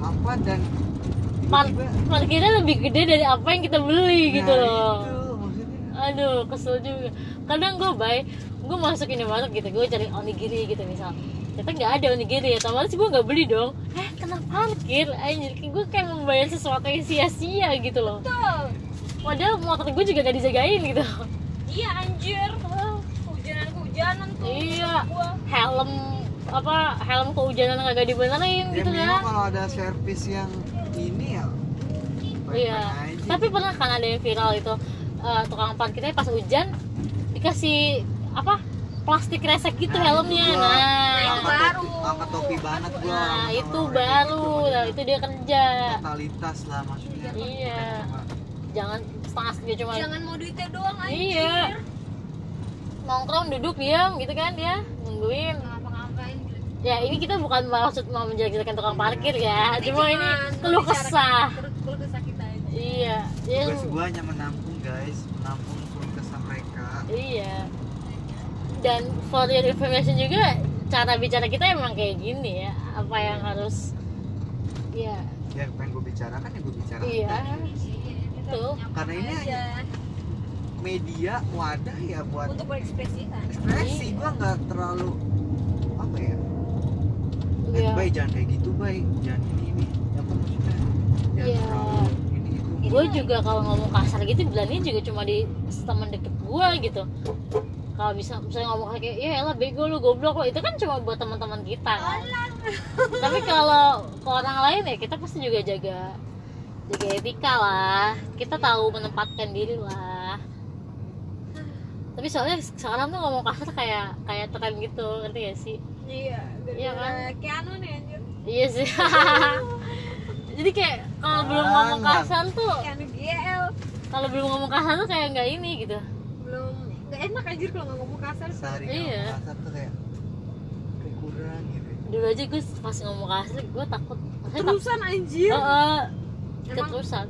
apa dan Par parkirnya lebih gede dari apa yang kita beli gitu Nah, loh. itu aduh kesel juga. Kadang gue baik gue masuk Indomaret gitu gue cari onigiri gitu misal. Ternyata nggak ada onigiri ya otomatis gue nggak beli dong. Eh kena parkir anjir. Gue kayak membayar sesuatu yang sia-sia gitu loh. Betul. padahal motor gue juga gak dijagain gitu. Iya anjir. Hujanan hujanan tuh. Iya. gua helm apa helm kehujanan kagak dibenerin ya gitu kan kalau ada servis yang ini ya Iya. aja Tapi gitu. pernah kan ada yang viral itu eh, tukang parkirnya pas hujan dikasih apa plastik resek gitu Nah, helmnya. itu gua Nah, itu baru. topi, angkat topi banget gua nah sama itu baru. gitu. Nah, itu dia kerja. totalitas lah maksudnya Iya. Jangan setengah setengah cuma jangan mau duitnya doang anjir Iya. nongkrong duduk diam gitu kan dia nungguin. Ya ini kita bukan maksud mau menjelek-jelekan tukang parkir ya, cuma ini keluh kesah. keluh kesah kita aja. Iya, tugas gua hanya menampung guys. Menampung keluh kesah mereka. Iya. Dan for your information juga cara bicara kita emang kayak gini ya. Apa yang harus ya. Ya pengen gue bicarakan ya gue bicarakan. Iya. Iya, Tuh. nyapa Karena ini aja. media wadah ya buat untuk berekspresi kan? ekspresi. Iya. gue nggak terlalu apa ya eh Iya. bay jangan kayak gitu bay. Jangan ini ini. Apa maksudnya jangan Iya. terlalu ini itu gue juga kalau ngomong kasar gitu bilangnya juga cuma di teman deket gue gitu. Kalau bisa misalnya ngomong kayak ya elah bego lu goblok lo itu kan cuma buat teman-teman kita kan? Tapi kalau ke orang lain ya kita pasti juga jaga jaga etika lah. Kita tahu menempatkan diri lah. Tapi soalnya sekarang tuh ngomong kasar kayak kayak tren gitu ngerti gak sih? Iya Iya kan? Keanu nih anjir. Iya sih. Jadi kayak kalau belum Bang, ngomong kasar tuh GL kalau belum ngomong kasar tuh kayak nggak ini gitu. Belum gak enak anjir kalau nggak ngomong kasar. Sehari Iya. ngomong kasar tuh kayak kayak kurang gitu. Dulu aja gue pas ngomong kasar gue takut. Terusan anjir. Heeh, emang keterusan.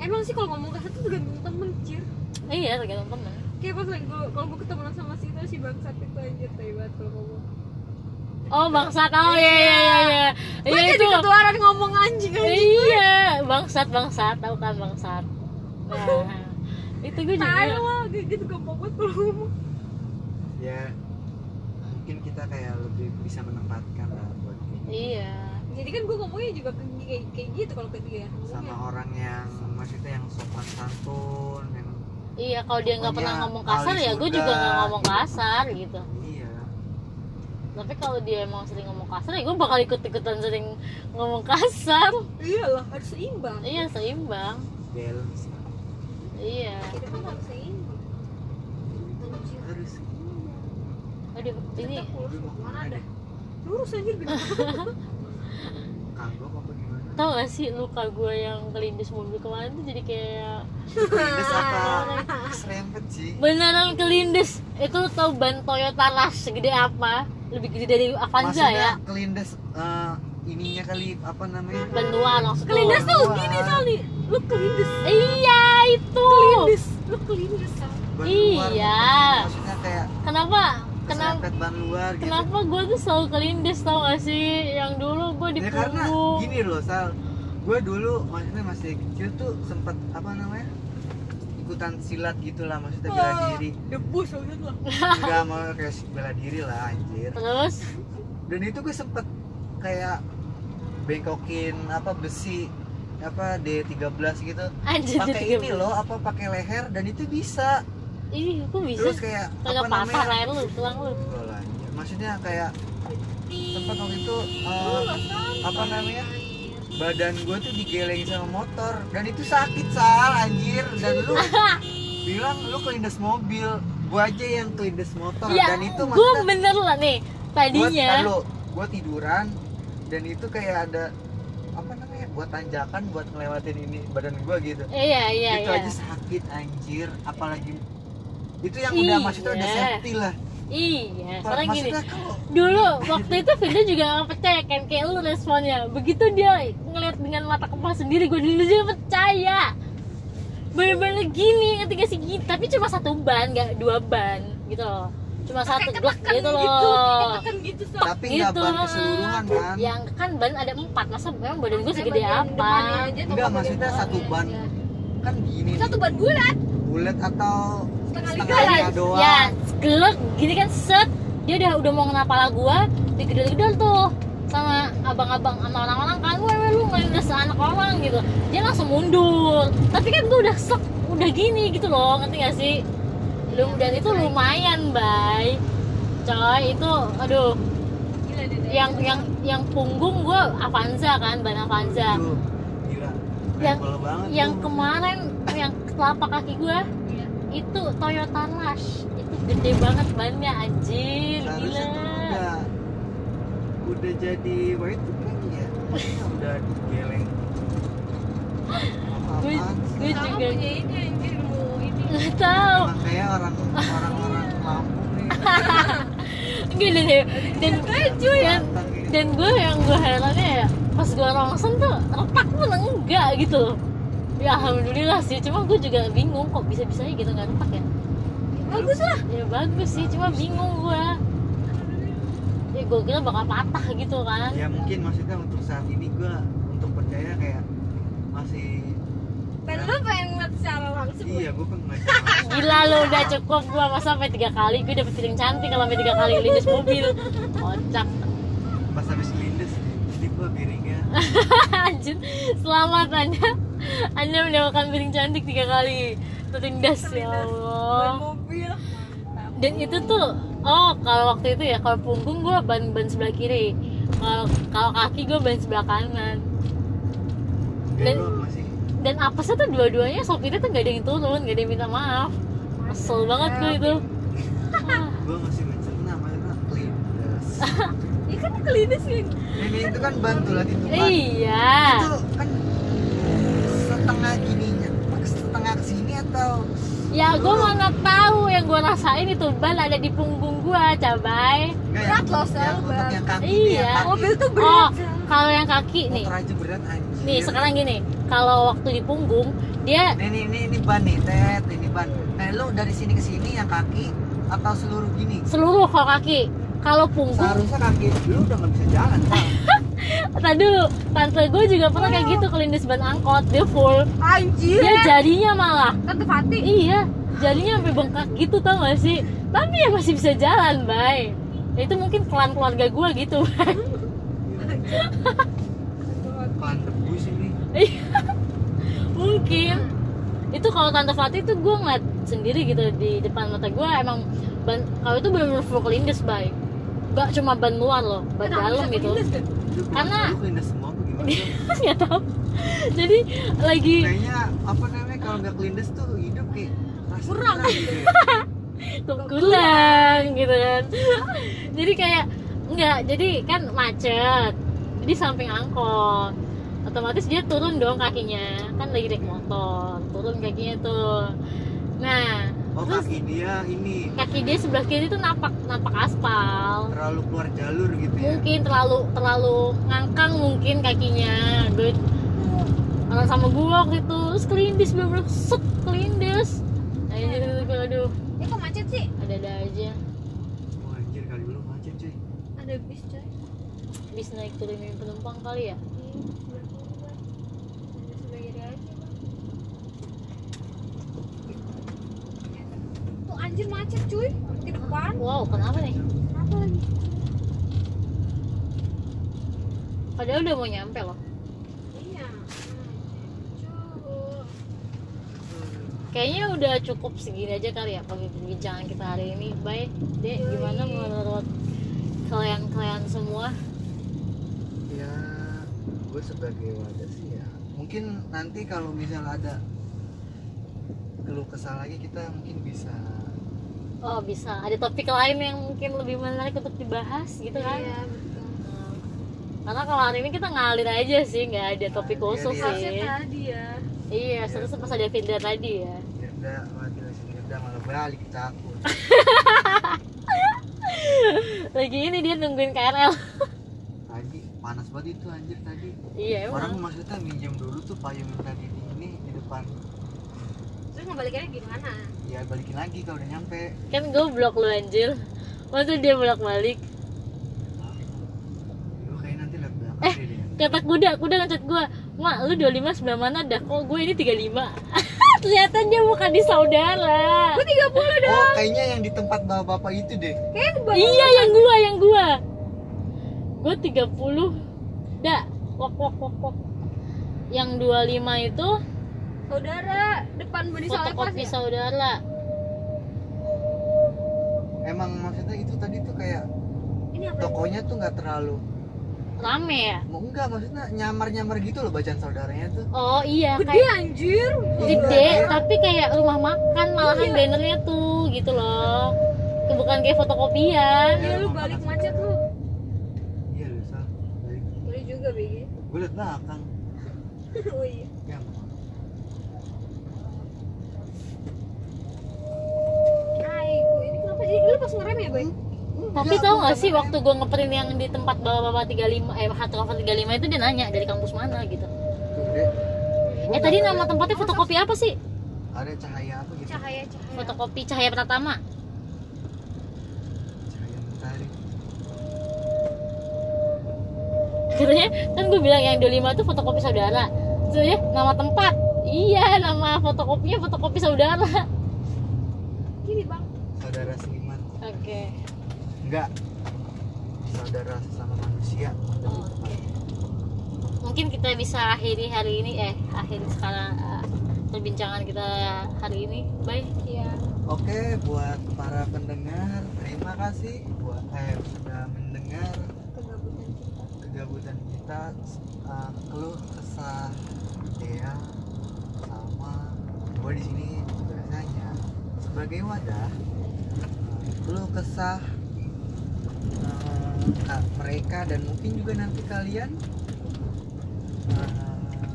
Emang sih kalau ngomong kasar tuh tergantung temen anjir. Iya tergantung temen. Kayak pas lagi kalau gue ketemu sama si itu si bangsat itu anjir tai banget kalau ngomong oh bangsat. Oh iya iya iya iya. Gue iya jadi itu. ketuaran ngomong anjing anjing. Iya. Bangsat bangsat. Tahu kan bangsat? Nah itu gue juga. Kayak gitu gampang banget kalau ngomong. Ya mungkin kita kayak lebih bisa menempatkan lah buat kayak gitu. iya. Jadi kan gue ngomongnya juga kayak, kayak gitu kalau ke dia sama ngomongnya. orang yang maksudnya yang sopan santun yang iya kalau dia nggak pernah ngomong kasar ya gue juga nggak ngomong gitu. kasar gitu. Iya tapi kalau dia emang sering ngomong kasar ya gue bakal ikut ikutan sering ngomong kasar. Iyalah harus seimbang. Iya seimbang. Balance iya. Kita kan harus seimbang. Harus aduh ini. Mana ada. lurus anjir gede. Kagok apa gimana? Tau gak sih luka gue yang kelindes mobil kemarin tuh jadi kayak kelindes apa? Serempet sih. Beneran kelindes. Itu tau ban Toyota Rush segede apa lebih gede dari Avanza maksudnya ya? kelindes eh, ininya kali apa namanya? Ban luar maksud lo. kelindes tuh gini kali lu kelindes. Iya itu. Kelindes. Lu kelindes Iya. maksudnya kayak kenapa? Kenapa ban luar gitu. kenapa gue tuh selalu kelindes tau gak sih? Yang dulu gue di ya karena gini loh sal. Gue dulu maksudnya masih kecil tuh sempet apa namanya ikutan silat gitu lah maksudnya bela diri. debus lah enggak mau kayak bela diri lah anjir. Terus? Dan itu gue sempet kayak bengkokin apa besi apa D13 gitu. Anjir pakai ini loh apa pakai leher dan itu bisa. Ih kok bisa? Terus kayak kagak apa namanya? leher lu tulang lu. Oh, maksudnya kayak sempat waktu itu eh, apa namanya badan gue tuh digeleng sama motor. Dan itu sakit sal anjir. Dan lu bilang lu kelindes mobil. Gua aja yang kelindes motor. Ya dan itu gue bener lah nih tadinya. gua tiduran. Dan itu kayak ada apa namanya buat tanjakan buat ngelewatin ini badan gua gitu. Iya iya itu iya. aja sakit anjir. Apalagi itu yang udah Iya. maksudnya udah safety lah iya sekarang gini kalau dulu waktu itu Vinda juga gak percaya kan kayak lu responnya. Begitu dia ngeliat dengan mata kepala sendiri gue dulu juga percaya. Bener-bener gini ngerti gak sih gitu tapi cuma satu ban nggak dua ban gitu loh. Cuma satu blok gitu gitu loh. gitu Sal. tapi nggak gitu ban keseluruhan kan? Yang kan ban ada empat masa memang badan gue segede apa? Enggak, maksudnya satu ban. aja. kan gini satu ban bulat. Bulat atau Setengah setengah liga liga lah. doang. Ya gelek gini kan set. Dia udah udah mau kena pala gua digedor-gedor tuh sama abang-abang sama orang-orang kan. Wah, lu ngelindas anak orang gitu. Dia langsung mundur. Tapi kan gua udah sek udah gini gitu loh ngerti gak sih? Lum, dan itu lumayan bay. Coy itu aduh. Gila deh deh. yang yang yang punggung gua Avanza kan ban Avanza. Gila. Yang- yang tuh. kemarin yang telapak kaki gua Iya. itu Toyota Rush gede banget bannya anjir gila. udah udah jadi white kan ya? Udah digeleng. Gue gue juga punya ini anjir ilmu ini. Nggak tahu. Kayak orang orang-orang Lampung nih. Enggak dan dan dan, Batang gitu. dan gue yang gue herannya ya pas gue rongsen tuh retak pun enggak gitu. Ya alhamdulillah sih. Cuma gue juga bingung kok bisa bisanya gitu nggak retak ya bagus lah ya bagus sih cuma bingung gue ya gue kira bakal patah gitu kan. Ya mungkin maksudnya untuk saat ini gue untuk percaya kayak masih dan lu pengen ngeliat secara langsung? Iya gue pengen ngeliat Gila lu udah cukup gua masa sampai tiga kali. Gue dapet piring cantik kalau sampai tiga kali lindas mobil. Kocak. Pas habis lindes jadi gue piringnya anjir selamat anda. Anda mendapatkan piring cantik tiga kali. Terlindas ya Allah. Dan itu tuh oh kalau waktu itu ya kalau punggung gua ban ban sebelah kiri. Kalau kalau kaki gua ban sebelah kanan. Dan Dan- gue dan apesnya tuh dua-duanya? Sopirnya tuh gak ada yang turun gak ada yang minta maaf. Kesel banget gue itu. Gue masih mencerna maksudnya lindes Ih, kan kelindes kan ini itu kan bantu lah itu kan iya. Itu kan ya gue mana tahu yang gue rasain itu ban ada di punggung gue cabai Berat loh, Sel, Iya. mobil tuh oh berat Sel. kalau yang kaki nih aja berat anjir nih sekarang gini kalau waktu di punggung dia Nih, nih, ini, ini ban nih, Tet. Ini ban. Nah, lu dari sini ke sini yang kaki atau seluruh gini? seluruh kalau kaki kalau punggung Seharusnya kaki lu udah nggak bisa jalan. tadi dulu tante gue juga pernah kayak gitu kelindes ban angkot dia full. Anjir. Dia jadinya malah. Tante Fatih. Iya jadinya sampai bengkak gitu tau gak sih? Tapi ya masih bisa jalan bay. Itu mungkin klan keluarga gue gitu bay. Pelan debus ini. mungkin. Itu kalau tante Fatih tuh gue ngeliat sendiri gitu di depan mata gue emang ban kalau itu benar-benar full kelindes bay. Gak cuma ban luar loh ban Kenapa dalam gitu. Kelindes, kan? Karena- semua apa gimana? nggak tahu jadi lagi Kayaknya apa namanya kalau nggak kelindes tuh hidup kayak rasa Kurang. gitu ya. kurang gitu kan jadi kayak enggak jadi kan macet jadi samping angkot otomatis dia turun dong kakinya kan lagi naik motor turun kakinya tuh nah Oh, terus kaki dia ini. kaki dia sebelah kiri tuh napak napak aspal. Terlalu keluar jalur gitu ya. mungkin terlalu terlalu ngangkang mungkin kakinya gue orang sama gue waktu itu terus kelindis bener-bener set kelindis. Nah ini gue aduh. Ini kok macet sih? Ada-ada aja. Oh, anjir kali dulu macet cuy. ada bis coy. Bis naik turunin penumpang kali ya Ih, sebelah kiri, Bang. Ada sebelah kiri aja Bang. tuh anjir macet cuy. Di depan. Wow kenapa nih? Kenapa lagi? Padahal udah mau nyampe loh. Iya. Cuy. kayaknya udah cukup segini aja kali ya perbincangan kita hari ini. Bye dek gimana menurut kalian-kalian semua? Ya, gue sebagai wadah sih ya. Mungkin nanti kalau misal ada keluh kesah lagi kita mungkin bisa oh bisa ada topik lain yang mungkin lebih menarik untuk dibahas gitu kan iya betul Hmm. karena kalau hari ini kita ngalir aja sih nggak ada topik Ngalir, khusus iya. sih tadi ya iya seterusnya pas ada Vinda tadi ya Firda mati lagi Firda malah balik ke aku. lagi ini dia nungguin KRL Tadi panas banget itu anjir tadi. iya Orang emang maksudnya minjem dulu tuh payung tadi di ini di depan. Terus ngebalikannya gimana Ya balikin lagi kalau udah nyampe. kan gue blok lu anjir masa dia bolak balik Lu kayak nanti lihat belakang Eh. deh. dia. kata kuda kuda ngechat gue mak lu 25 sebelah mana dah kok gue ini 35 ternyata dia bukan di saudara gue 30 dah Oh, kayaknya yang di tempat bapak-bapak itu deh. kayaknya bapak iya yang gua yang gua gue 30 dah wok wok wok wok yang 25 itu saudara depan pas fotokopi ya? saudara. Emang maksudnya itu tadi tuh kayak ini apa? tokonya tuh nggak terlalu rame ya? Mau enggak maksudnya nyamar-nyamar gitu loh bacaan saudaranya tuh. oh iya gede kayak anjir. gede tapi kayak rumah makan malahan Iya. bannernya tuh gitu loh. Bukan kayak fotokopian. Ya lu balik macet lu. Iya lu sal. Balik. boleh juga BG Gue liat belakang. oh iya Ya. Aiku, ini kenapa sih? Lu pas ngerem ya, Boy? tapi tau gak sih waktu gue ngeprint yang di tempat bapak-bapak 35 eh hard cover 35 itu dia nanya dari kampus mana gitu eh tadi nama tempatnya fotokopi apa sih ada cahaya apa gitu? Cahaya, cahaya. fotokopi cahaya pertama Cahaya mentari. kan gue bilang yang 25 itu fotokopi saudara terus ya nama tempat iya nama fotokopinya fotokopi saudara Gini, Bang. Saudara seiman. Oke Enggak. Saudara sesama manusia. Oke. mungkin kita bisa akhiri hari ini eh akhiri sekarang eh, perbincangan kita hari ini bye Iya. Oke, buat para pendengar, terima kasih buat eh sudah mendengar Kegabutan kita. kegabutan kita uh, keluh kesah Dea sama gue di sini biasanya sebagai wadah uh, keluh kesah. Ka- mereka dan mungkin juga nanti kalian eh,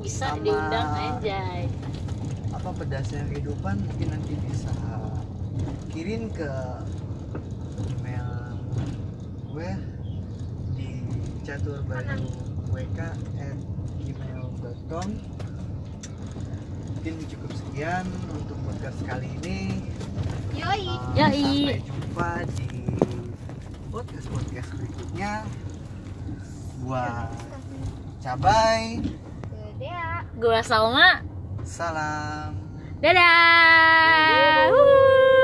bisa Sama- diundang anjay apa pedasnya kehidupan mungkin nanti bisa kirim ke email gue di caturbayu.wk at gmail.com mungkin cukup sekian untuk podcast kali ini Yoi. Uh, Yoi. sampai jumpa di podcast podcast berikutnya gua cabai Dadah. gua Salma salam dadah Wuh.